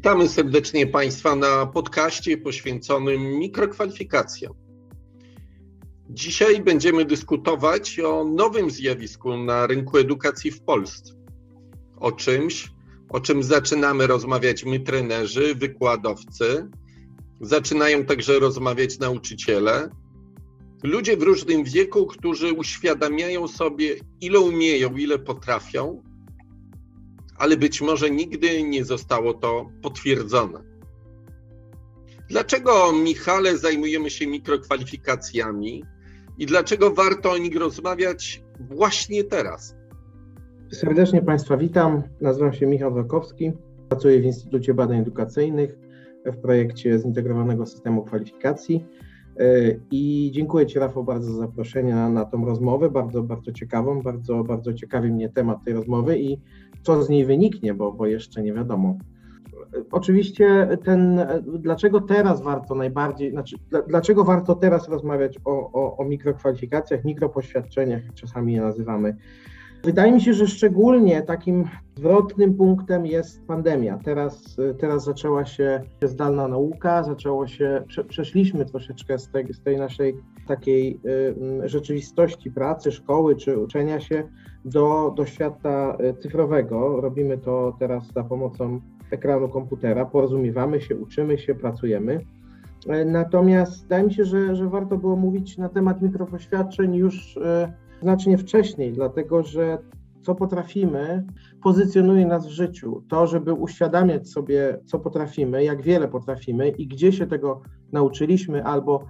Witamy serdecznie Państwa na podcaście poświęconym mikrokwalifikacjom. Dzisiaj będziemy dyskutować o nowym zjawisku na rynku edukacji w Polsce. O czymś, o czym zaczynamy rozmawiać my, trenerzy, wykładowcy, zaczynają także rozmawiać nauczyciele, ludzie w różnym wieku, którzy uświadamiają sobie, ile umieją, ile potrafią, ale być może nigdy nie zostało to potwierdzone. Dlaczego, Michale, zajmujemy się mikrokwalifikacjami i dlaczego warto o nich rozmawiać właśnie teraz? Serdecznie Państwa witam. Nazywam się Michał Wakowski. Pracuję w Instytucie Badań Edukacyjnych w projekcie Zintegrowanego Systemu Kwalifikacji. E, I dziękuję Ci, Rafał, bardzo za zaproszenie na, na tą rozmowę, bardzo, bardzo ciekawą, bardzo, bardzo ciekawi mnie temat tej rozmowy i co z niej wyniknie, bo, bo jeszcze nie wiadomo. Oczywiście ten, dlaczego teraz warto najbardziej, znaczy, dlaczego warto teraz rozmawiać o, o, o mikrokwalifikacjach, mikropoświadczeniach, czasami je nazywamy, Wydaje mi się, że szczególnie takim zwrotnym punktem jest pandemia. Teraz, teraz zaczęła się zdalna nauka, zaczęło się, przeszliśmy troszeczkę z tej, z tej naszej takiej y, rzeczywistości pracy, szkoły czy uczenia się do, do świata y, cyfrowego. Robimy to teraz za pomocą ekranu komputera, porozumiewamy się, uczymy się, pracujemy. Natomiast wydaje mi się, że, że warto było mówić na temat mikropoświadczeń już y, znacznie wcześniej, dlatego że co potrafimy, pozycjonuje nas w życiu. To, żeby uświadamiać sobie, co potrafimy, jak wiele potrafimy i gdzie się tego nauczyliśmy, albo e,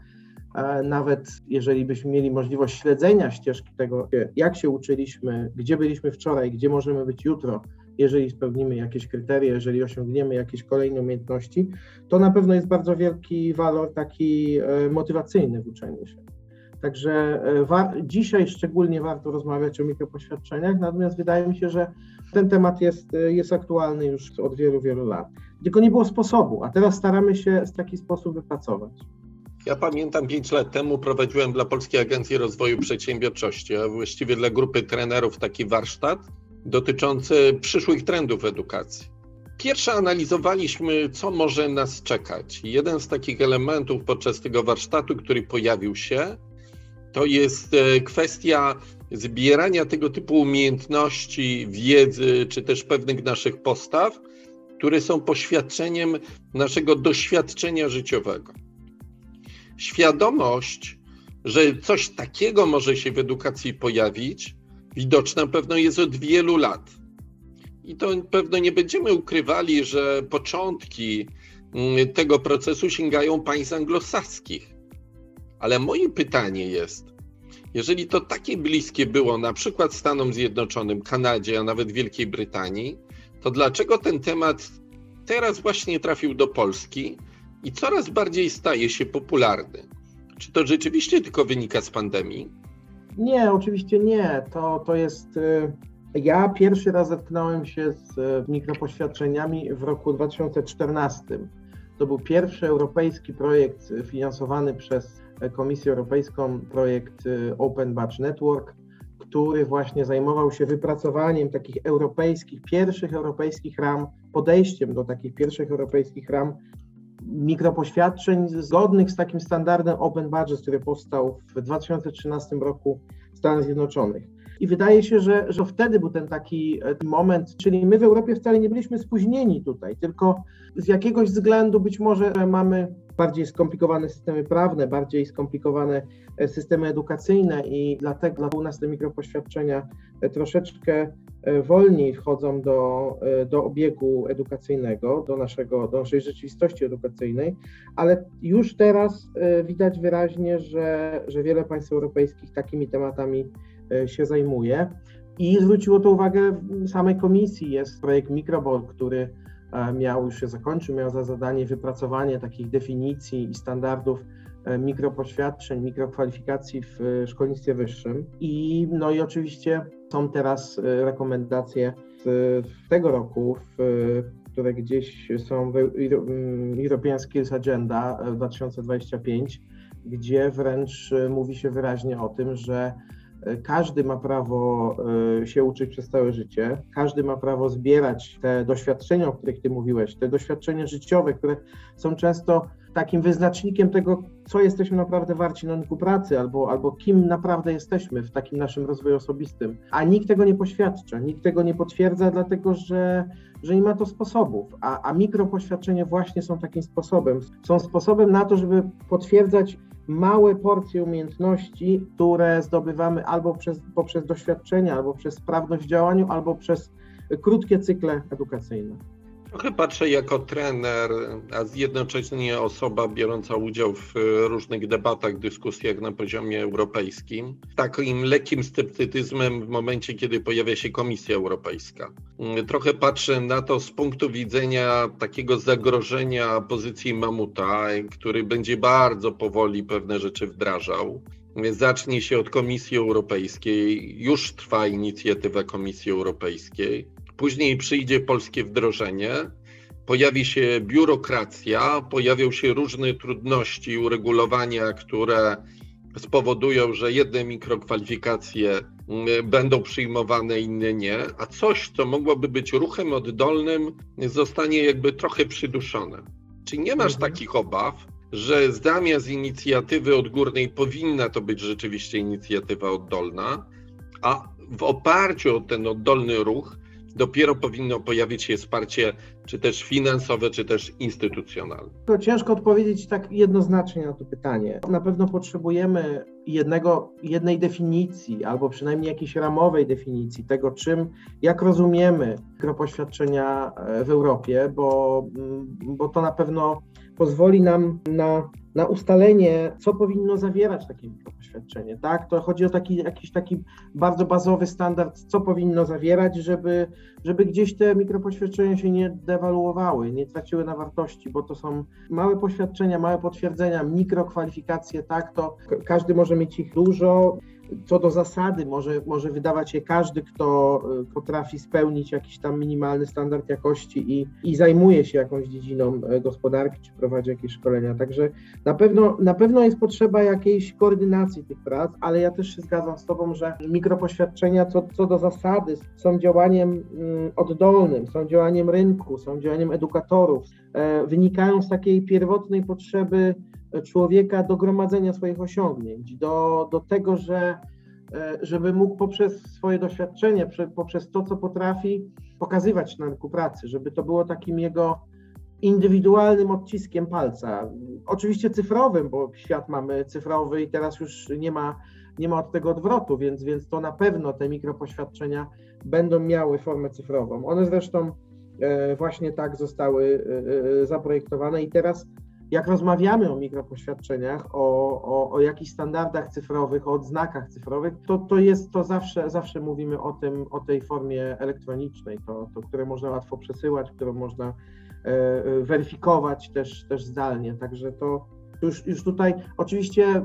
nawet jeżeli byśmy mieli możliwość śledzenia ścieżki tego, jak się uczyliśmy, gdzie byliśmy wczoraj, gdzie możemy być jutro, jeżeli spełnimy jakieś kryteria, jeżeli osiągniemy jakieś kolejne umiejętności, to na pewno jest bardzo wielki walor taki e, motywacyjny w uczeniu się. Także e, dzisiaj szczególnie warto rozmawiać o mikropoświadczeniach, natomiast wydaje mi się, że ten temat jest, e, jest aktualny już od wielu, wielu lat. Tylko nie było sposobu, a teraz staramy się w taki sposób wypracować. Ja pamiętam pięć lat temu prowadziłem dla Polskiej Agencji Rozwoju Przedsiębiorczości, a właściwie dla grupy trenerów taki warsztat dotyczący przyszłych trendów edukacji. Pierwsze analizowaliśmy, co może nas czekać. Jeden z takich elementów podczas tego warsztatu, który pojawił się, to jest e, kwestia zbierania tego typu umiejętności, wiedzy, czy też pewnych naszych postaw, które są poświadczeniem naszego doświadczenia życiowego. Świadomość, że coś takiego może się w edukacji pojawić, widoczna pewno jest od wielu lat. I to pewno nie będziemy ukrywali, że początki mm, tego procesu sięgają państw anglosaskich. Ale moje pytanie jest, jeżeli to takie bliskie było na przykład Stanom Zjednoczonym, Kanadzie, a nawet Wielkiej Brytanii, to dlaczego ten temat teraz właśnie trafił do Polski i coraz bardziej staje się popularny? Czy to rzeczywiście tylko wynika z pandemii? Nie, oczywiście nie. To, to jest. Y, ja pierwszy raz zetknąłem się z y, mikropoświadczeniami w roku 2014. To był pierwszy europejski projekt finansowany przez Komisję Europejską projekt y, Open Batch Network, który właśnie zajmował się wypracowaniem takich europejskich, pierwszych europejskich ram, podejściem do takich pierwszych europejskich ram mikropoświadczeń zgodnych z takim standardem Open Badges, który powstał w 2013 roku w Stanach Zjednoczonych. I wydaje się, że, że wtedy był ten taki e, moment, czyli my w Europie wcale nie byliśmy spóźnieni tutaj, tylko z jakiegoś względu być może mamy bardziej skomplikowane systemy prawne, bardziej skomplikowane e, systemy edukacyjne i dlatego dla nas te mikropoświadczenia e, troszeczkę wolniej wchodzą do, do obiegu edukacyjnego, do, naszego, do naszej rzeczywistości edukacyjnej, ale już teraz widać wyraźnie, że, że wiele państw europejskich takimi tematami E, się zajmuje. I zwróciło to uwagę samej komisji. Jest projekt Microbol, który e, miał już się zakończył, miał za zadanie wypracowanie takich definicji i standardów e, mikropoświadczeń, mikrokwalifikacji w szkolnictwie wyższym. I, no i oczywiście są teraz rekomendacje z, tego roku, które gdzieś są w European Skills Agenda 2025, gdzie wręcz mówi się wyraźnie o tym, że każdy ma prawo się uczyć przez całe życie, każdy ma prawo zbierać te doświadczenia, o których Ty mówiłeś, te doświadczenia życiowe, które są często takim wyznacznikiem tego, co jesteśmy naprawdę warci na rynku pracy, albo, albo kim naprawdę jesteśmy w takim naszym rozwoju osobistym. A nikt tego nie poświadcza, nikt tego nie potwierdza, dlatego że, że nie ma to sposobów. A, a mikropoświadczenia właśnie są takim sposobem. Są sposobem na to, żeby potwierdzać małe porcje umiejętności, które zdobywamy albo przez, poprzez doświadczenia, albo przez sprawność w działaniu, albo przez krótkie cykle edukacyjne. Trochę patrzę jako trener, a jednocześnie osoba biorąca udział w różnych debatach, dyskusjach na poziomie europejskim, takim lekkim sceptycyzmem w momencie, kiedy pojawia się Komisja Europejska. Trochę patrzę na to z punktu widzenia takiego zagrożenia pozycji mamuta, który będzie bardzo powoli pewne rzeczy wdrażał zacznie się od Komisji Europejskiej. Już trwa inicjatywa Komisji Europejskiej. Później przyjdzie polskie wdrożenie, pojawi się biurokracja, pojawią się różne trudności, uregulowania, które spowodują, że jedne mikrokwalifikacje mm, będą przyjmowane, inne nie, a coś, co mogłoby być ruchem oddolnym, zostanie jakby trochę przyduszone. Czy nie masz mhm. takich obaw, że zamiast inicjatywy odgórnej powinna to być rzeczywiście inicjatywa oddolna, a w oparciu o ten oddolny ruch dopiero powinno pojawić się wsparcie, czy też finansowe, czy też instytucjonalne? To ciężko odpowiedzieć tak jednoznacznie na to pytanie. Na pewno potrzebujemy jednego, jednej definicji, albo przynajmniej jakiejś ramowej definicji tego, czym, jak rozumiemy mikropoświadczenia e, w Europie, bo, mm, bo to na pewno pozwoli nam na, na ustalenie, co powinno zawierać takie mikropoświadczenie. Tak? To chodzi o taki, jakiś taki bardzo bazowy standard, co powinno zawierać, żeby, żeby gdzieś te mikropoświadczenia się nie dewaluowały, nie traciły na wartości, bo to są małe poświadczenia, małe potwierdzenia, mikrokwalifikacje, tak, to każdy może mieć ich dużo, co do zasady może, może wydawać się każdy, kto e, potrafi spełnić jakiś tam minimalny standard jakości i, i zajmuje się jakąś dziedziną e, gospodarki, czy prowadzi jakieś szkolenia. Także na pewno, na pewno jest potrzeba jakiejś koordynacji tych prac, ale ja też się zgadzam z Tobą, że mikropoświadczenia co, co do zasady są działaniem mm, oddolnym, są działaniem rynku, są działaniem edukatorów, e, wynikają z takiej pierwotnej potrzeby człowieka do gromadzenia swoich osiągnięć, do, do tego, że e, żeby mógł poprzez swoje doświadczenie, poprzez to, co potrafi, pokazywać na rynku pracy, żeby to było takim jego indywidualnym odciskiem palca. Oczywiście cyfrowym, bo świat mamy cyfrowy i teraz już nie ma, nie ma od tego odwrotu, więc, więc to na pewno te mikropoświadczenia będą miały formę cyfrową. One zresztą e, właśnie tak zostały e, zaprojektowane i teraz jak rozmawiamy o mikropoświadczeniach, o, o, o jakichś standardach cyfrowych, o odznakach cyfrowych, to, to jest to zawsze, zawsze mówimy o tym, o tej formie elektronicznej, to, to które można łatwo przesyłać, którą można e, e weryfikować też, też zdalnie. Także to, już, już tutaj oczywiście y,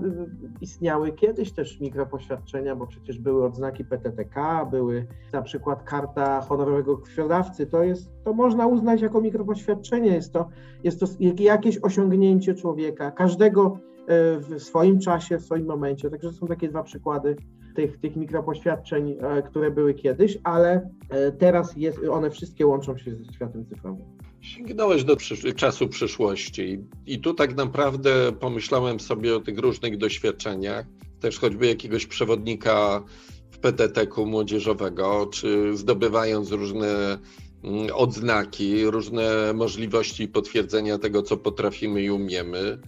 istniały kiedyś też mikropoświadczenia, bo przecież były odznaki PTTK, były na przykład karta honorowego krwiodawcy. To jest, to można uznać jako mikropoświadczenie. Jest to, jest to jakieś osiągnięcie człowieka, każdego y, w swoim czasie, w swoim momencie. Także są takie dwa przykłady tych, tych mikropoświadczeń, y, które były kiedyś, ale teraz jest, one wszystkie łączą się ze światem cyfrowym. Sięgnąłeś do przysz czasu przyszłości i tu tak naprawdę pomyślałem sobie o tych różnych doświadczeniach, też choćby jakiegoś przewodnika w PTT-ku młodzieżowego, czy zdobywając różne mm, odznaki, różne możliwości potwierdzenia tego, co potrafimy i umiemy.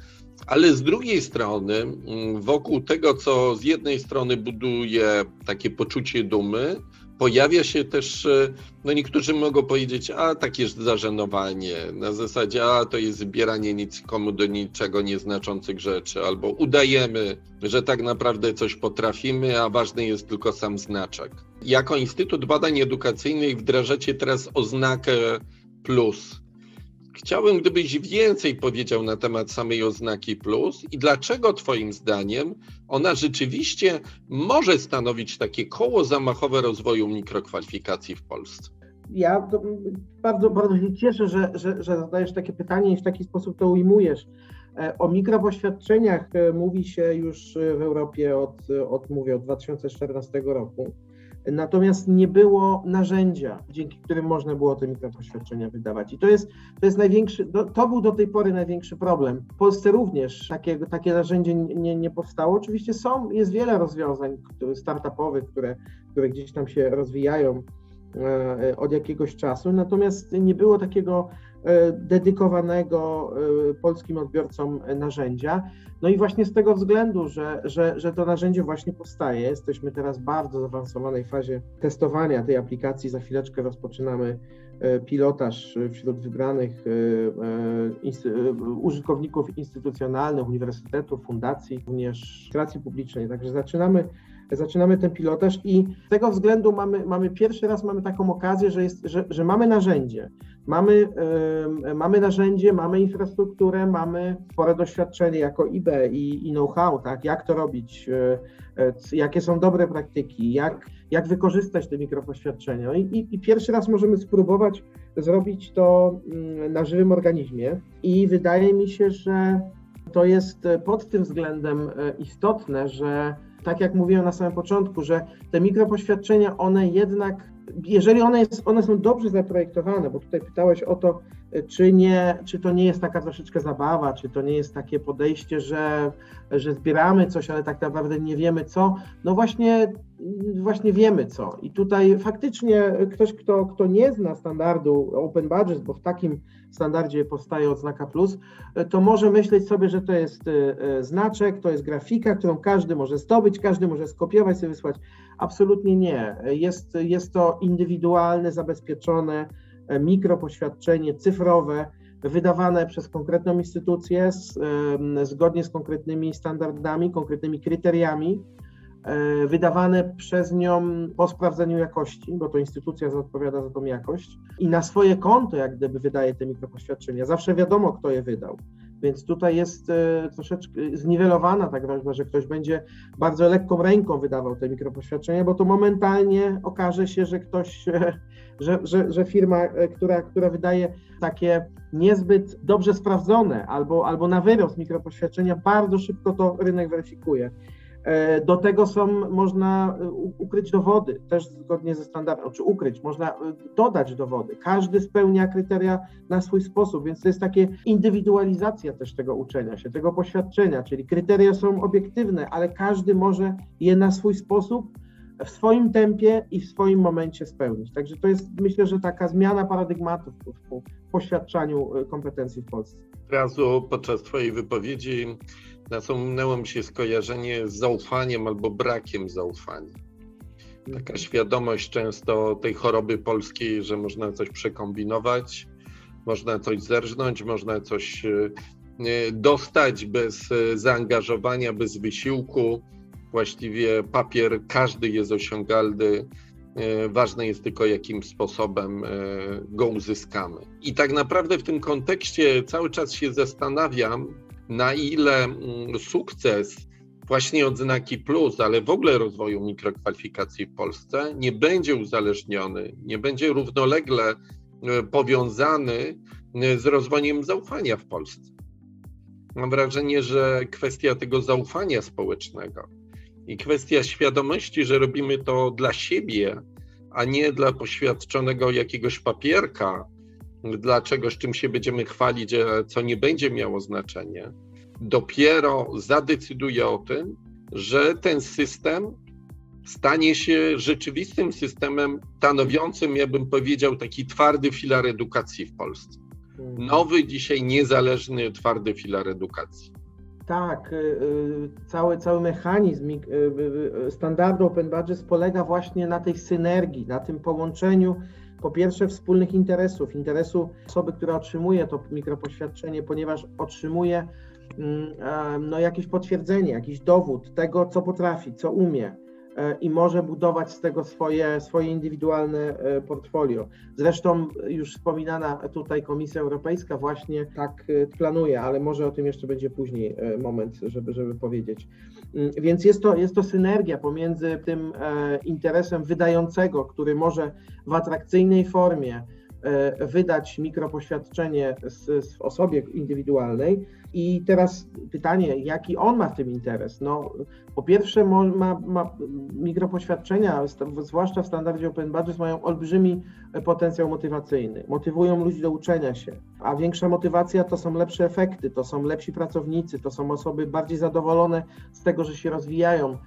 Ale z drugiej strony, mm, wokół tego, co z jednej strony buduje takie poczucie dumy, pojawia się też, e, no niektórzy mogą powiedzieć, a takie zażenowanie, na zasadzie, a to jest zbieranie nic komu do niczego nieznaczących rzeczy, albo udajemy, że tak naprawdę coś potrafimy, a ważny jest tylko sam znaczek. Jako Instytut Badań Edukacyjnych wdrażacie teraz oznakę plus Chciałbym, gdybyś więcej powiedział na temat samej oznaki plus i dlaczego Twoim zdaniem ona rzeczywiście może stanowić takie koło zamachowe rozwoju mikrokwalifikacji w Polsce. Ja bardzo, bardzo się cieszę, że, że, że zadajesz takie pytanie i w taki sposób to ujmujesz. O mikropoświadczeniach mówi się już w Europie od, od mówię, od 2014 roku. Natomiast nie było narzędzia, dzięki którym można było te mikropoświadczenia wydawać. I to jest, to jest największy, to był do tej pory największy problem. W Polsce również takie, takie narzędzie nie, nie powstało. Oczywiście są, jest wiele rozwiązań startupowych, które, które gdzieś tam się rozwijają e, od jakiegoś czasu, natomiast nie było takiego e, dedykowanego e, polskim odbiorcom narzędzia. No i właśnie z tego względu, że, że, że to narzędzie właśnie powstaje, jesteśmy teraz w bardzo zaawansowanej fazie testowania tej aplikacji. Za chwileczkę rozpoczynamy e, pilotaż wśród wybranych e, e, użytkowników instytucjonalnych, uniwersytetów, fundacji, również administracji publicznej. Także zaczynamy zaczynamy ten pilotaż i z tego względu mamy, mamy pierwszy raz mamy taką okazję, że, jest, że, że mamy narzędzie. Mamy, mamy narzędzie, mamy infrastrukturę, mamy spore doświadczenie jako IB i, i know-how, tak, jak to robić, y, y, jakie są dobre praktyki, jak, jak wykorzystać te mikropoświadczenia. I, i, I pierwszy raz możemy spróbować zrobić to mm, na żywym organizmie. I wydaje mi się, że to jest pod tym względem istotne, że tak jak mówiłem na samym początku, że te mikropoświadczenia, one jednak, jeżeli one, jest, one są dobrze zaprojektowane, bo tutaj pytałeś o to, czy, nie, czy to nie jest taka troszeczkę zabawa, czy to nie jest takie podejście, że, że zbieramy coś, ale tak naprawdę nie wiemy co. No właśnie, właśnie wiemy co. I tutaj faktycznie ktoś, kto, kto nie zna standardu Open Budget, bo w takim standardzie powstaje odznaka plus, to może myśleć sobie, że to jest e, znaczek, to jest grafika, którą każdy może zdobyć, każdy może skopiować sobie wysłać. Absolutnie nie. Jest, jest to indywidualne, zabezpieczone mikropoświadczenie cyfrowe, wydawane przez konkretną instytucję z, zgodnie z konkretnymi standardami, konkretnymi kryteriami E, wydawane przez nią po sprawdzeniu jakości, bo to instytucja odpowiada za tą jakość i na swoje konto jak gdyby wydaje te mikropoświadczenia. Zawsze wiadomo, kto je wydał. Więc tutaj jest e, troszeczkę zniwelowana ta groźba, że ktoś będzie bardzo lekką ręką wydawał te mikropoświadczenia, bo to momentalnie okaże się, że ktoś, e, że, że, że firma, która, która wydaje takie niezbyt dobrze sprawdzone albo, albo na wyrost mikropoświadczenia, bardzo szybko to rynek weryfikuje. E, do tego są, można e, ukryć dowody, też zgodnie ze standardem, czy ukryć, można e, dodać dowody. Każdy spełnia kryteria na swój sposób, więc to jest takie indywidualizacja też tego uczenia się, tego poświadczenia, czyli kryteria są obiektywne, ale każdy może je na swój sposób, w swoim tempie i w swoim momencie spełnić. Także to jest, myślę, że taka zmiana paradygmatów w poświadczaniu kompetencji w Polsce. Od razu podczas Twojej wypowiedzi nasunęło mi się skojarzenie z zaufaniem albo brakiem zaufania. Taka mhm. świadomość często tej choroby polskiej, że można coś przekombinować, można coś zerżnąć, można coś e, dostać bez zaangażowania, bez wysiłku. Właściwie papier każdy jest osiągalny. E, ważne jest tylko, jakim sposobem go uzyskamy. I tak naprawdę w tym kontekście cały czas się zastanawiam, na ile mm, sukces właśnie odznaki plus, ale w ogóle rozwoju mikrokwalifikacji w Polsce nie będzie uzależniony, nie będzie równolegle e, powiązany e, z rozwojem zaufania w Polsce. Mam wrażenie, że kwestia tego zaufania społecznego i kwestia świadomości, że robimy to dla siebie, a nie dla poświadczonego jakiegoś papierka, dla czegoś, czym się będziemy chwalić, co nie będzie miało znaczenia, dopiero zadecyduje o tym, że ten system stanie się rzeczywistym systemem stanowiącym, ja bym powiedział, taki twardy filar edukacji w Polsce. Mhm. Nowy, dzisiaj niezależny, twardy filar edukacji. Tak, y, y, cały, cały mechanizm y, standardu Open Budget polega właśnie na tej synergii, na tym połączeniu po pierwsze wspólnych interesów, interesu osoby, która otrzymuje to mikropoświadczenie, ponieważ otrzymuje mm, no, jakieś potwierdzenie, jakiś dowód tego, co potrafi, co umie. E, i może budować z tego swoje, swoje indywidualne e, portfolio. Zresztą już wspominana tutaj Komisja Europejska właśnie tak e, planuje, ale może o tym jeszcze będzie później moment, żeby, żeby powiedzieć. Mm, więc jest to, jest to synergia pomiędzy tym interesem wydającego, który może w atrakcyjnej formie wydać mikropoświadczenie z, z osobie indywidualnej. I teraz pytanie, jaki on ma w tym interes? No, po pierwsze, ma, ma mikropoświadczenia, zwłaszcza w standardzie Open Badges, mają olbrzymi potencjał motywacyjny. Motywują ludzi do uczenia się, a większa motywacja to są lepsze efekty, to są lepsi pracownicy, to są osoby bardziej zadowolone z tego, że się rozwijają,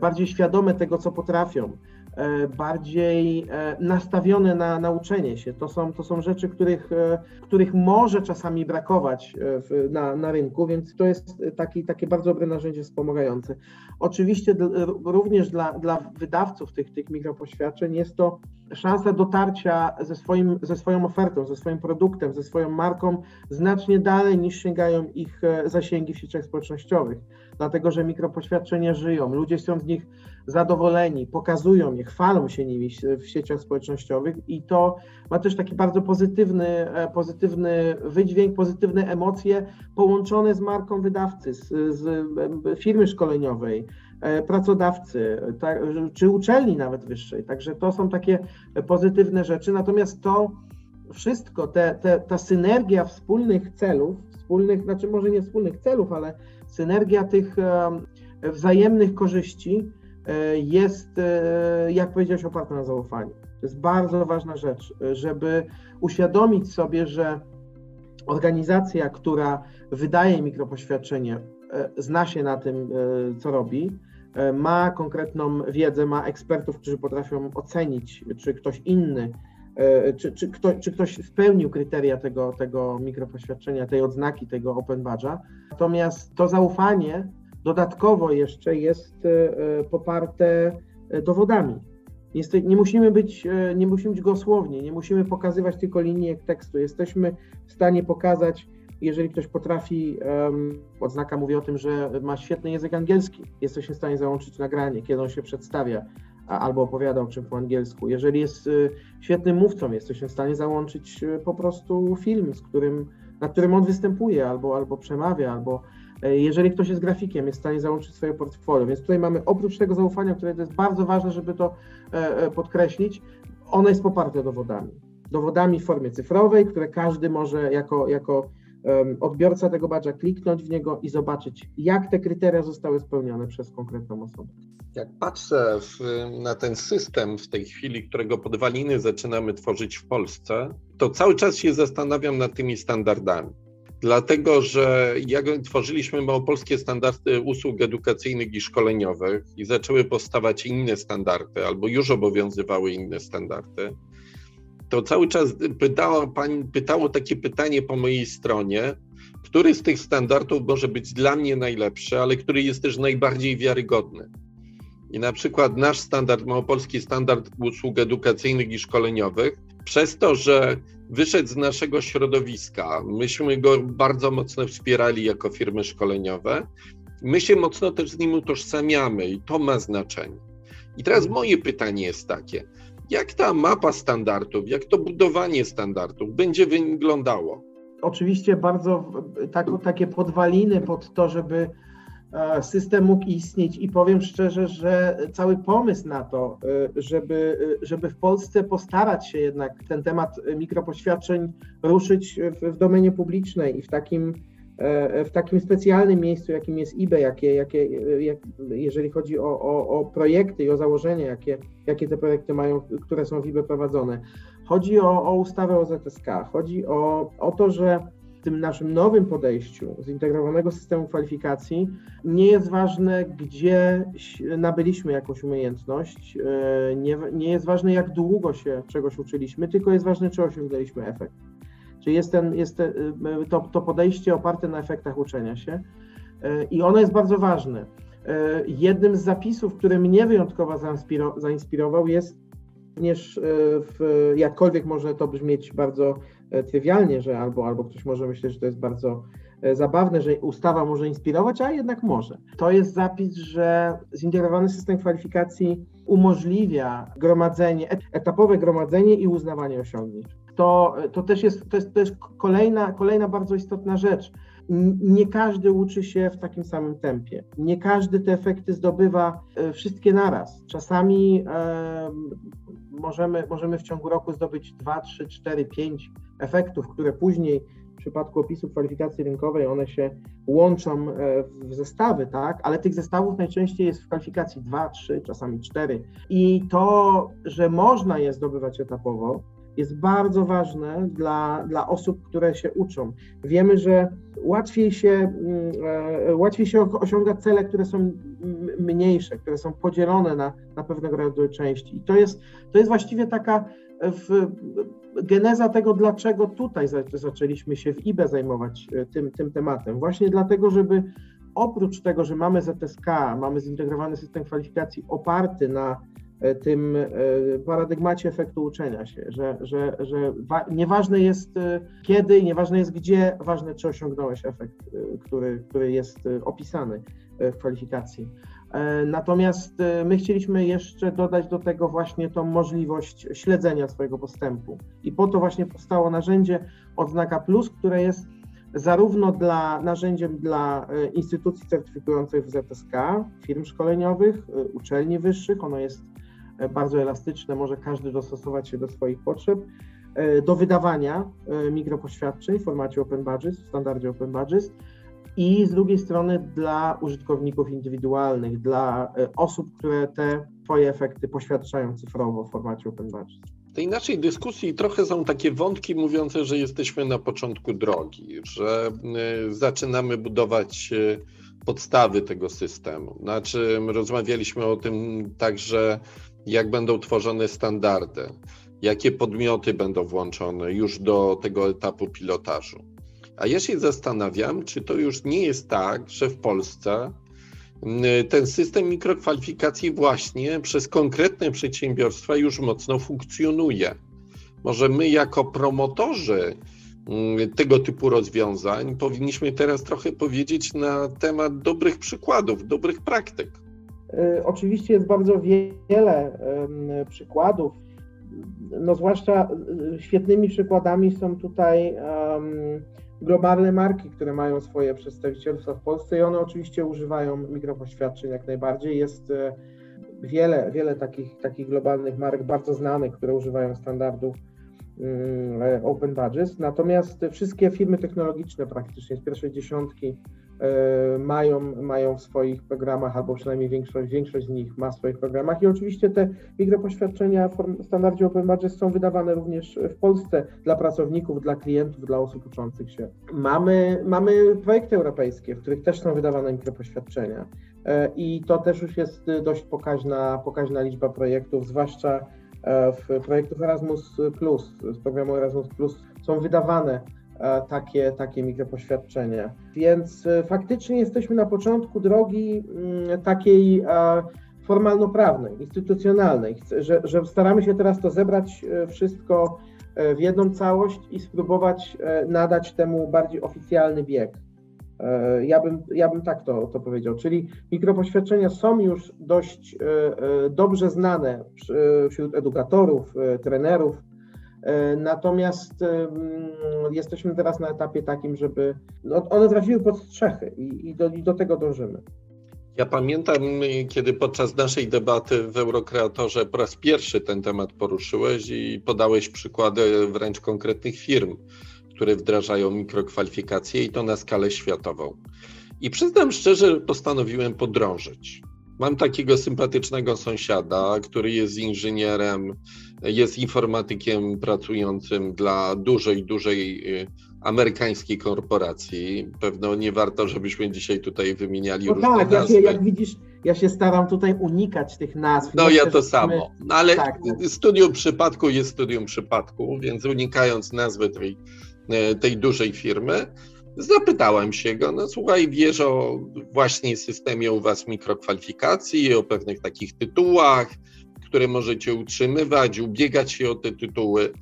bardziej świadome tego, co potrafią. E, bardziej e, nastawione na nauczenie się. To są, to są rzeczy, których, e, których może czasami brakować w, na, na rynku, więc to jest taki, takie bardzo dobre narzędzie wspomagające. Oczywiście również dla, dla wydawców tych, tych mikropoświadczeń jest to szansa dotarcia ze, swoim, ze swoją ofertą, ze swoim produktem, ze swoją marką znacznie dalej niż sięgają ich zasięgi w sieciach społecznościowych. Dlatego że mikropoświadczenia żyją, ludzie są z nich zadowoleni, pokazują je, chwalą się nimi w sieciach społecznościowych i to ma też taki bardzo pozytywny, e, pozytywny wydźwięk, pozytywne emocje połączone z marką wydawcy, z, z e, firmy szkoleniowej, e, pracodawcy, tak, czy uczelni nawet wyższej. Także to są takie pozytywne rzeczy. Natomiast to wszystko, te, te, ta synergia wspólnych celów, wspólnych, znaczy może nie wspólnych celów, ale synergia tych wzajemnych korzyści e, jest, e, jak powiedziałeś, oparta na zaufaniu. To jest bardzo ważna rzecz, żeby uświadomić sobie, że organizacja, która wydaje mikropoświadczenie, e, zna się na tym, co robi, ma konkretną wiedzę, ma ekspertów, którzy potrafią ocenić, czy ktoś inny E, czy, czy, kto, czy ktoś spełnił kryteria tego, tego mikropoświadczenia, tej odznaki, tego open badge'a. Natomiast to zaufanie dodatkowo jeszcze jest e, poparte e, dowodami. Nie musimy, być, nie musimy być gosłowni, nie musimy pokazywać tylko linii tekstu. Jesteśmy w stanie pokazać, jeżeli ktoś potrafi, um, odznaka mówi o tym, że ma świetny język angielski, jesteśmy w stanie załączyć nagranie, kiedy on się przedstawia, albo opowiada o czym po angielsku. Jeżeli jest y, świetnym mówcą, jesteśmy w stanie załączyć y, po prostu film, z którym, na którym on występuje, albo, albo przemawia, albo e, jeżeli ktoś jest grafikiem, jest w stanie załączyć swoje portfolio. Więc tutaj mamy oprócz tego zaufania, które jest bardzo ważne, żeby to e, e, podkreślić, ono jest poparte dowodami. Dowodami w formie cyfrowej, które każdy może jako, jako odbiorca tego badża kliknąć w niego i zobaczyć, jak te kryteria zostały spełnione przez konkretną osobę. Jak patrzę w, na ten system w tej chwili, którego podwaliny zaczynamy tworzyć w Polsce, to cały czas się zastanawiam nad tymi standardami. Dlatego, że jak tworzyliśmy małopolskie standardy usług edukacyjnych i szkoleniowych i zaczęły powstawać inne standardy, albo już obowiązywały inne standardy, to cały czas pytało, pani, pytało takie pytanie po mojej stronie, który z tych standardów może być dla mnie najlepszy, ale który jest też najbardziej wiarygodny. I na przykład nasz standard, małopolski standard usług edukacyjnych i szkoleniowych, przez to, że wyszedł z naszego środowiska, myśmy go bardzo mocno wspierali jako firmy szkoleniowe, my się mocno też z nim utożsamiamy i to ma znaczenie. I teraz moje pytanie jest takie, jak ta mapa standardów, jak to budowanie standardów będzie wyglądało? Oczywiście bardzo tak, takie podwaliny pod to, żeby e, system mógł istnieć i powiem szczerze, że cały pomysł na to, e, żeby, żeby w Polsce postarać się jednak ten temat mikropoświadczeń ruszyć w, w domenie publicznej i w takim E, w takim specjalnym miejscu, jakim jest eBay, jakie, jakie, jak, jeżeli chodzi o, o, o, projekty i o założenia, jakie, jakie te projekty mają, które są w eBay prowadzone. Chodzi o, o ustawę o ZSK, chodzi o, o to, że w tym naszym nowym podejściu zintegrowanego systemu kwalifikacji nie jest ważne, gdzie nabyliśmy jakąś umiejętność, e, nie, nie jest ważne, jak długo się czegoś uczyliśmy, tylko jest ważne, czy osiągnęliśmy efekt. Czyli jest, ten, jest te, y, to, to podejście oparte na efektach uczenia się y, i ono jest bardzo ważne. Y, jednym z zapisów, który mnie wyjątkowo zainspirował, jest również, w, jakkolwiek może to brzmieć bardzo e, trywialnie, że albo, albo ktoś może myśleć, że to jest bardzo e, zabawne, że ustawa może inspirować, a jednak może. To jest zapis, że zintegrowany system kwalifikacji umożliwia gromadzenie, etapowe gromadzenie i uznawanie osiągnięć to, to też jest, to jest, to jest kolejna, kolejna bardzo istotna rzecz. Nie każdy uczy się w takim samym tempie. Nie każdy te efekty zdobywa e, wszystkie naraz. Czasami e, możemy, możemy w ciągu roku zdobyć 2, 3, 4, 5 efektów, które później w przypadku opisu kwalifikacji rynkowej one się łączą e, w zestawy, tak? Ale tych zestawów najczęściej jest w kwalifikacji 2, 3, czasami 4. I to, że można je zdobywać etapowo, jest bardzo ważne dla, dla osób, które się uczą. Wiemy, że łatwiej się, mm, e, łatwiej się osiąga cele, które są mniejsze, które są podzielone na, na pewnego rodzaju części. I to jest, to jest właściwie taka w, geneza tego, dlaczego tutaj zaczęliśmy się w IBE zajmować e, tym, tym tematem. Właśnie dlatego, żeby oprócz tego, że mamy ZSK, mamy zintegrowany system kwalifikacji oparty na e, tym e, paradygmacie efektu uczenia się, że, że, że nieważne jest kiedy, nieważne jest gdzie, ważne czy osiągnąłeś efekt, który, który jest opisany w kwalifikacji. E, natomiast e, my chcieliśmy jeszcze dodać do tego właśnie tą możliwość śledzenia swojego postępu. I po to właśnie powstało narzędzie Odznaka Plus, które jest zarówno dla narzędziem dla e, instytucji certyfikujących w ZSK, firm szkoleniowych, uczelni wyższych, ono jest bardzo elastyczne, może każdy dostosować się do swoich potrzeb, do wydawania mikropoświadczeń w formacie Open Badges, w standardzie Open Badges, i z drugiej strony dla użytkowników indywidualnych, dla e, osób, które te swoje efekty poświadczają cyfrowo w formacie Open Badge. W tej naszej dyskusji trochę są takie wątki mówiące, że jesteśmy na początku drogi, że e, zaczynamy budować e, podstawy tego systemu. Znaczy, rozmawialiśmy o tym także, jak będą tworzone standardy, jakie podmioty będą włączone już do tego etapu pilotażu. A ja się zastanawiam, czy to już nie jest tak, że w Polsce mm, ten system mikrokwalifikacji właśnie przez konkretne przedsiębiorstwa już mocno funkcjonuje. Może my, jako promotorzy mm, tego typu rozwiązań, powinniśmy teraz trochę powiedzieć na temat dobrych przykładów, dobrych praktyk. Y, oczywiście jest bardzo wiele przykładów. No, zwłaszcza y, świetnymi przykładami są tutaj globalne marki, które mają swoje przedstawicielstwa w Polsce i one oczywiście używają mikropoświadczeń jak najbardziej. Jest e, wiele, wiele takich, takich globalnych marek bardzo znanych, które używają standardów mm, e, Open Badges. Natomiast wszystkie firmy technologiczne praktycznie z pierwszej dziesiątki mają, mają w swoich programach, albo przynajmniej większość, większość z nich ma w swoich programach. I oczywiście te mikropoświadczenia w standardzie Open Badges są wydawane również w Polsce dla pracowników, dla klientów, dla osób uczących się. Mamy, mamy projekty europejskie, w których też są wydawane mikropoświadczenia. E, I to też już jest dość pokaźna, pokaźna liczba projektów, zwłaszcza e, w projektach Erasmus, z programu Erasmus są wydawane E, takie, takie mikropoświadczenia. Więc e, faktycznie jesteśmy na początku drogi mm, takiej e, formalno-prawnej, instytucjonalnej, że, że staramy się teraz to zebrać wszystko w jedną całość i spróbować nadać temu bardziej oficjalny bieg. Ja bym, ja bym tak to, to powiedział, czyli mikropoświadczenia są już dość dobrze znane wśród edukatorów, trenerów, E, natomiast jesteśmy teraz na etapie takim, żeby no, one trafiły pod strzechy i, i, do, i do tego dążymy. Ja pamiętam, kiedy podczas naszej debaty w Eurokreatorze po raz pierwszy ten temat poruszyłeś i podałeś przykłady wręcz konkretnych firm, które wdrażają mikrokwalifikacje i to na skalę światową. I przyznam szczerze, postanowiłem podrążyć. Mam takiego sympatycznego sąsiada, który jest inżynierem, jest informatykiem pracującym dla dużej, dużej y, amerykańskiej korporacji. Pewno nie warto, żebyśmy dzisiaj tutaj wymieniali no różne tak, nazwy. Ja się, jak widzisz, ja się staram tutaj unikać tych nazw. No ja to samo, no, ale tak, tak. studium przypadku jest studium przypadku, więc unikając nazwy tej, e, tej dużej firmy, Zapytałem się go, no słuchaj, wiesz o właśnie systemie u was mikrokwalifikacji, o pewnych takich tytułach, które możecie utrzymywać, ubiegać się o te tytuły.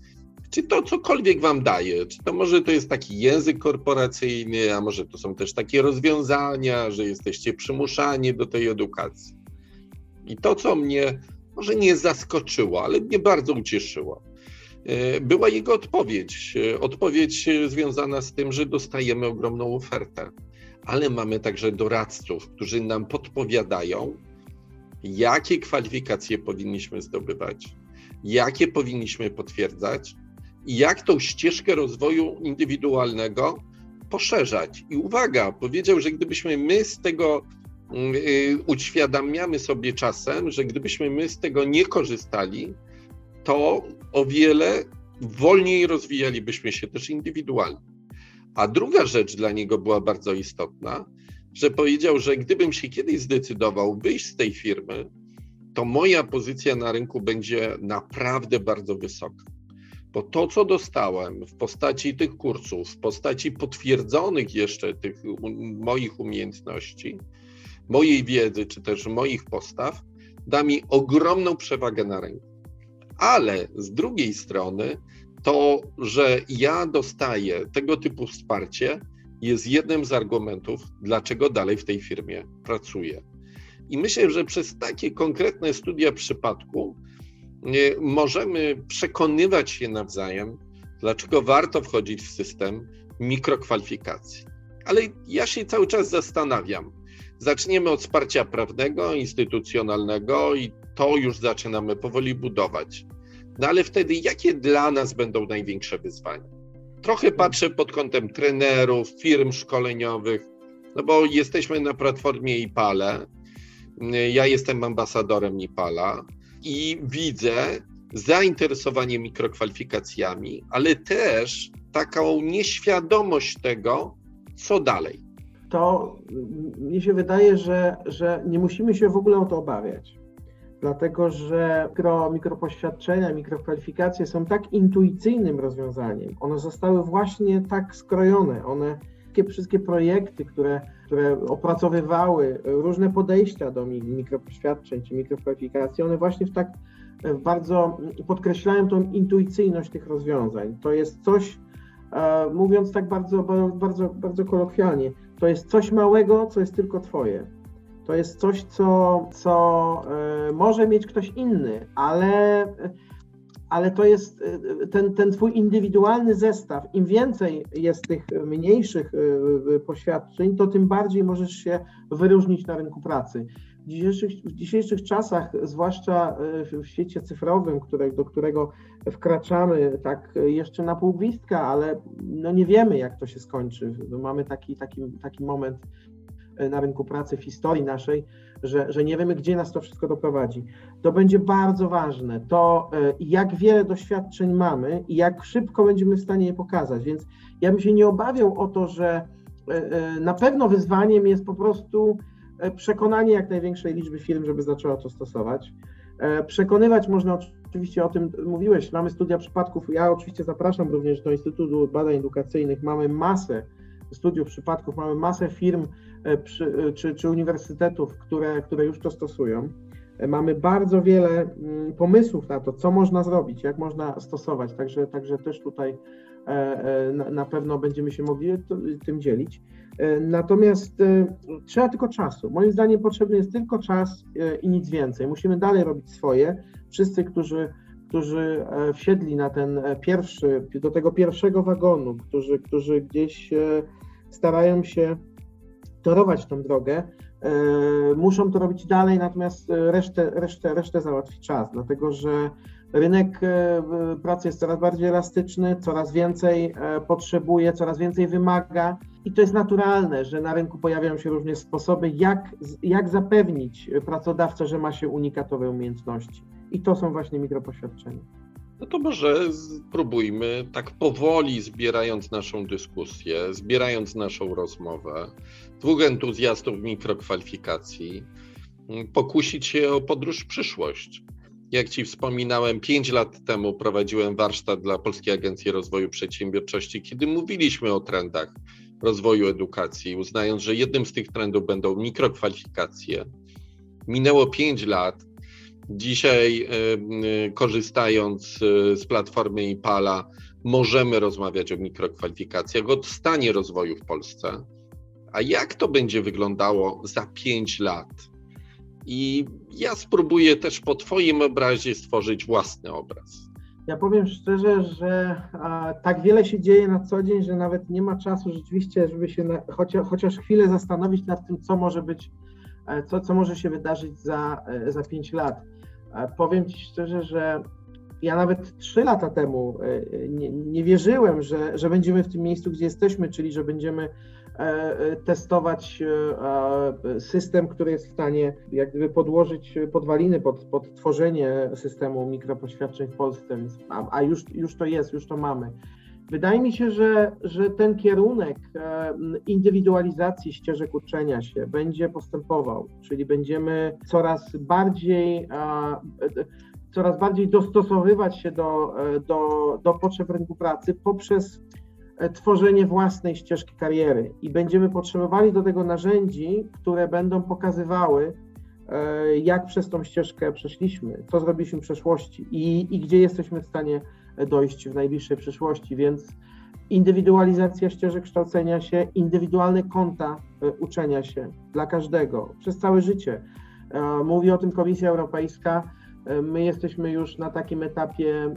Czy to cokolwiek wam daje? Czy to może to jest taki język korporacyjny, a może to są też takie rozwiązania, że jesteście przymuszani do tej edukacji? I to, co mnie może nie zaskoczyło, ale mnie bardzo ucieszyło była jego odpowiedź. E, odpowiedź związana z tym, że dostajemy ogromną ofertę, ale mamy także doradców, którzy nam podpowiadają, jakie kwalifikacje powinniśmy zdobywać, jakie powinniśmy potwierdzać i jak tą ścieżkę rozwoju indywidualnego poszerzać. I uwaga, powiedział, że gdybyśmy my z tego yy, uświadamiamy sobie czasem, że gdybyśmy my z tego nie korzystali, to o wiele wolniej rozwijalibyśmy się też indywidualnie. A druga rzecz dla niego była bardzo istotna, że powiedział, że gdybym się kiedyś zdecydował wyjść z tej firmy, to moja pozycja na rynku będzie naprawdę bardzo wysoka. Bo to, co dostałem w postaci tych kursów, w postaci potwierdzonych jeszcze tych moich umiejętności, mojej wiedzy, czy też moich postaw, da mi ogromną przewagę na rynku. Ale z drugiej strony, to, że ja dostaję tego typu wsparcie, jest jednym z argumentów, dlaczego dalej w tej firmie pracuję. I myślę, że przez takie konkretne studia przypadku możemy przekonywać się nawzajem, dlaczego warto wchodzić w system mikrokwalifikacji. Ale ja się cały czas zastanawiam. Zaczniemy od wsparcia prawnego, instytucjonalnego i to już zaczynamy powoli budować. No ale wtedy jakie dla nas będą największe wyzwania? Trochę patrzę pod kątem trenerów, firm szkoleniowych, no bo jesteśmy na platformie IPALE. Ja jestem ambasadorem IPALA i widzę zainteresowanie mikrokwalifikacjami, ale też taką nieświadomość tego, co dalej. To mnie się wydaje, że, że nie musimy się w ogóle o to obawiać dlatego że mikro, mikropoświadczenia, mikrokwalifikacje są tak intuicyjnym rozwiązaniem. One zostały właśnie tak skrojone. One wszystkie projekty, które, które opracowywały różne podejścia do mikropoświadczeń czy mikrokwalifikacji, one właśnie w tak bardzo podkreślają tą intuicyjność tych rozwiązań. To jest coś, e, mówiąc tak bardzo, bardzo, bardzo kolokwialnie, to jest coś małego, co jest tylko Twoje. To jest coś, co, co e, może mieć ktoś inny, ale, ale to jest e, ten, ten Twój indywidualny zestaw. Im więcej jest tych mniejszych e, poświadczeń, to tym bardziej możesz się wyróżnić na rynku pracy. W dzisiejszych, w dzisiejszych czasach, zwłaszcza w świecie cyfrowym, które, do którego wkraczamy tak jeszcze na pół ale no nie wiemy, jak to się skończy. No mamy taki, taki, taki moment na rynku pracy w historii naszej, że, że nie wiemy, gdzie nas to wszystko doprowadzi. To będzie bardzo ważne, to e, jak wiele doświadczeń mamy i jak szybko będziemy w stanie je pokazać. Więc ja bym się nie obawiał o to, że e, e, na pewno wyzwaniem jest po prostu przekonanie jak największej liczby firm, żeby zaczęła to stosować. Przekonywać można oczywiście o tym mówiłeś, mamy studia przypadków. Ja oczywiście zapraszam również do Instytutu Badań Edukacyjnych. Mamy masę studiów przypadków, mamy masę firm e, przy, e, czy, czy uniwersytetów, które, które już to stosują. E, mamy bardzo wiele mm, pomysłów na to, co można zrobić, jak można stosować, także, także też tutaj na pewno będziemy się mogli tym dzielić. Natomiast trzeba tylko czasu. Moim zdaniem potrzebny jest tylko czas i nic więcej. Musimy dalej robić swoje. Wszyscy, którzy którzy e, wsiedli na ten e, pierwszy, do tego pierwszego wagonu, którzy, którzy gdzieś e, starają się torować tą drogę, muszą to robić dalej, natomiast resztę, resztę, resztę załatwi czas, dlatego że rynek pracy jest coraz bardziej elastyczny, coraz więcej potrzebuje, coraz więcej wymaga i to jest naturalne, że na rynku pojawiają się różne sposoby, jak, jak zapewnić pracodawcę, że ma się unikatowe umiejętności. I to są właśnie mikropoświadczenia. No to może spróbujmy tak powoli, zbierając naszą dyskusję, zbierając naszą rozmowę, dwóch entuzjastów mikrokwalifikacji, pokusić się o podróż w przyszłość. Jak Ci wspominałem, pięć lat temu prowadziłem warsztat dla Polskiej Agencji Rozwoju Przedsiębiorczości, kiedy mówiliśmy o trendach rozwoju edukacji, uznając, że jednym z tych trendów będą mikrokwalifikacje. Minęło pięć lat, Dzisiaj, e, korzystając e, z platformy IPALA, możemy rozmawiać o mikrokwalifikacjach, o stanie rozwoju w Polsce. A jak to będzie wyglądało za pięć lat? I ja spróbuję też po Twoim obrazie stworzyć własny obraz. Ja powiem szczerze, że a, tak wiele się dzieje na co dzień, że nawet nie ma czasu rzeczywiście, żeby się na, chociaż, chociaż chwilę zastanowić nad tym, co może być, e, co, co może się wydarzyć za, za lat. Powiem Ci szczerze, że ja nawet trzy lata temu e, nie, nie wierzyłem, że, że będziemy w tym miejscu, gdzie jesteśmy, czyli że będziemy e, testować system, który jest w stanie jak gdyby podłożyć podwaliny pod, pod tworzenie systemu mikropoświadczeń w Polsce, a, a już, już to jest, już to mamy. Wydaje mi się, że, że ten kierunek indywidualizacji ścieżek uczenia się będzie postępował, czyli będziemy coraz bardziej, coraz bardziej dostosowywać się do, do, do potrzeb rynku pracy poprzez e, tworzenie własnej ścieżki kariery. I będziemy potrzebowali do tego narzędzi, które będą pokazywały, e, jak przez tą ścieżkę przeszliśmy, co zrobiliśmy w przeszłości i, i gdzie jesteśmy w stanie dojść w najbliższej przyszłości, więc indywidualizacja ścieżek kształcenia się, indywidualne konta e, uczenia się dla każdego przez całe życie. E, mówi o tym Komisja Europejska. E, my jesteśmy już na takim etapie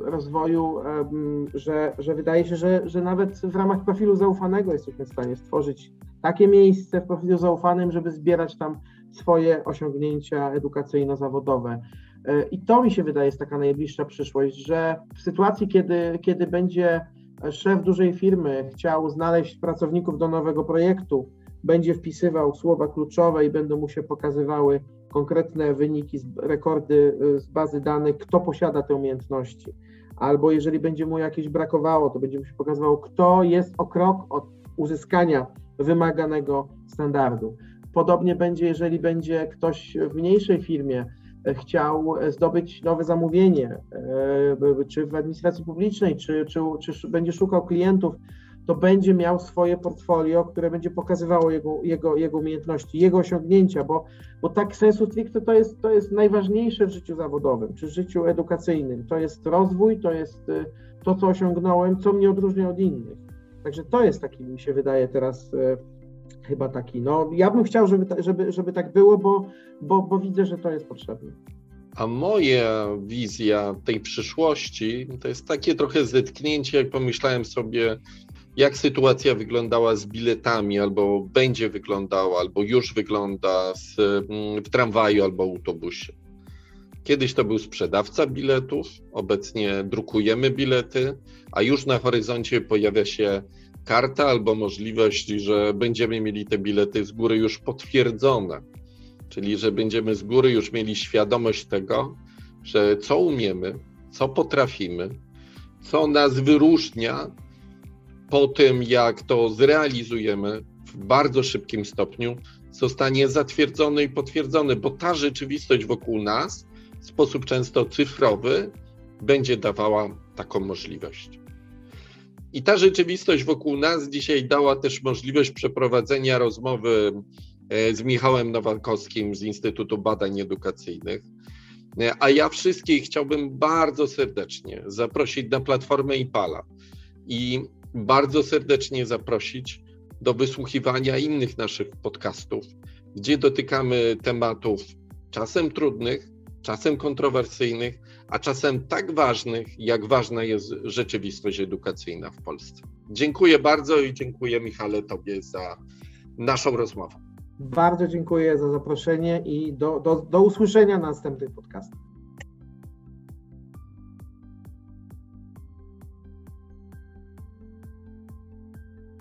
rozwoju, że, że wydaje się, że, że nawet w ramach profilu zaufanego jesteśmy w stanie stworzyć takie miejsce w profilu zaufanym, żeby zbierać tam swoje osiągnięcia edukacyjno-zawodowe. I to mi się wydaje jest taka najbliższa przyszłość, że w sytuacji, kiedy, kiedy będzie szef dużej firmy chciał znaleźć pracowników do nowego projektu, będzie wpisywał słowa kluczowe i będą mu się pokazywały konkretne wyniki, rekordy y, z bazy danych, kto posiada te umiejętności. Albo jeżeli będzie mu jakieś brakowało, to będzie mu się pokazywało, kto jest o krok od uzyskania wymaganego standardu. Podobnie będzie, jeżeli będzie ktoś w mniejszej firmie chciał zdobyć nowe zamówienie, e, czy w administracji publicznej, czy, czy, czy będzie szukał klientów, to będzie miał swoje portfolio, które będzie pokazywało jego, jego, jego umiejętności, jego osiągnięcia, bo, bo tak sensu stricte to jest, to jest najważniejsze w życiu zawodowym, czy w życiu edukacyjnym. To jest rozwój, to jest to, co osiągnąłem, co mnie odróżnia od innych. Także to jest taki, mi się wydaje teraz e, chyba taki. No, ja bym chciał, żeby, żeby, żeby tak było, bo, bo, bo widzę, że to jest potrzebne. A moja wizja tej przyszłości to jest takie trochę zetknięcie, jak pomyślałem sobie, jak sytuacja wyglądała z biletami, albo będzie wyglądała, albo już wygląda z, mm, w tramwaju albo autobusie. Kiedyś to był sprzedawca biletów, obecnie drukujemy bilety, a już na horyzoncie pojawia się karta albo możliwość, że będziemy mieli te bilety z góry już potwierdzone, czyli że będziemy z góry już mieli świadomość tego, że co umiemy, co potrafimy, co nas wyróżnia po tym, jak to zrealizujemy w bardzo szybkim stopniu, zostanie zatwierdzone i potwierdzone, bo ta rzeczywistość wokół nas w sposób często cyfrowy będzie dawała taką możliwość. I ta rzeczywistość wokół nas dzisiaj dała też możliwość przeprowadzenia rozmowy e, z Michałem Nowakowskim z Instytutu Badań Edukacyjnych. E, a ja wszystkich chciałbym bardzo serdecznie zaprosić na platformę IPALA i bardzo serdecznie zaprosić do wysłuchiwania innych naszych podcastów, gdzie dotykamy tematów czasem trudnych, czasem kontrowersyjnych, a czasem tak ważnych, jak ważna jest rzeczywistość edukacyjna w Polsce. Dziękuję bardzo i dziękuję Michale Tobie za naszą rozmowę. Bardzo dziękuję za zaproszenie i do, do, do usłyszenia na następnych podcastach.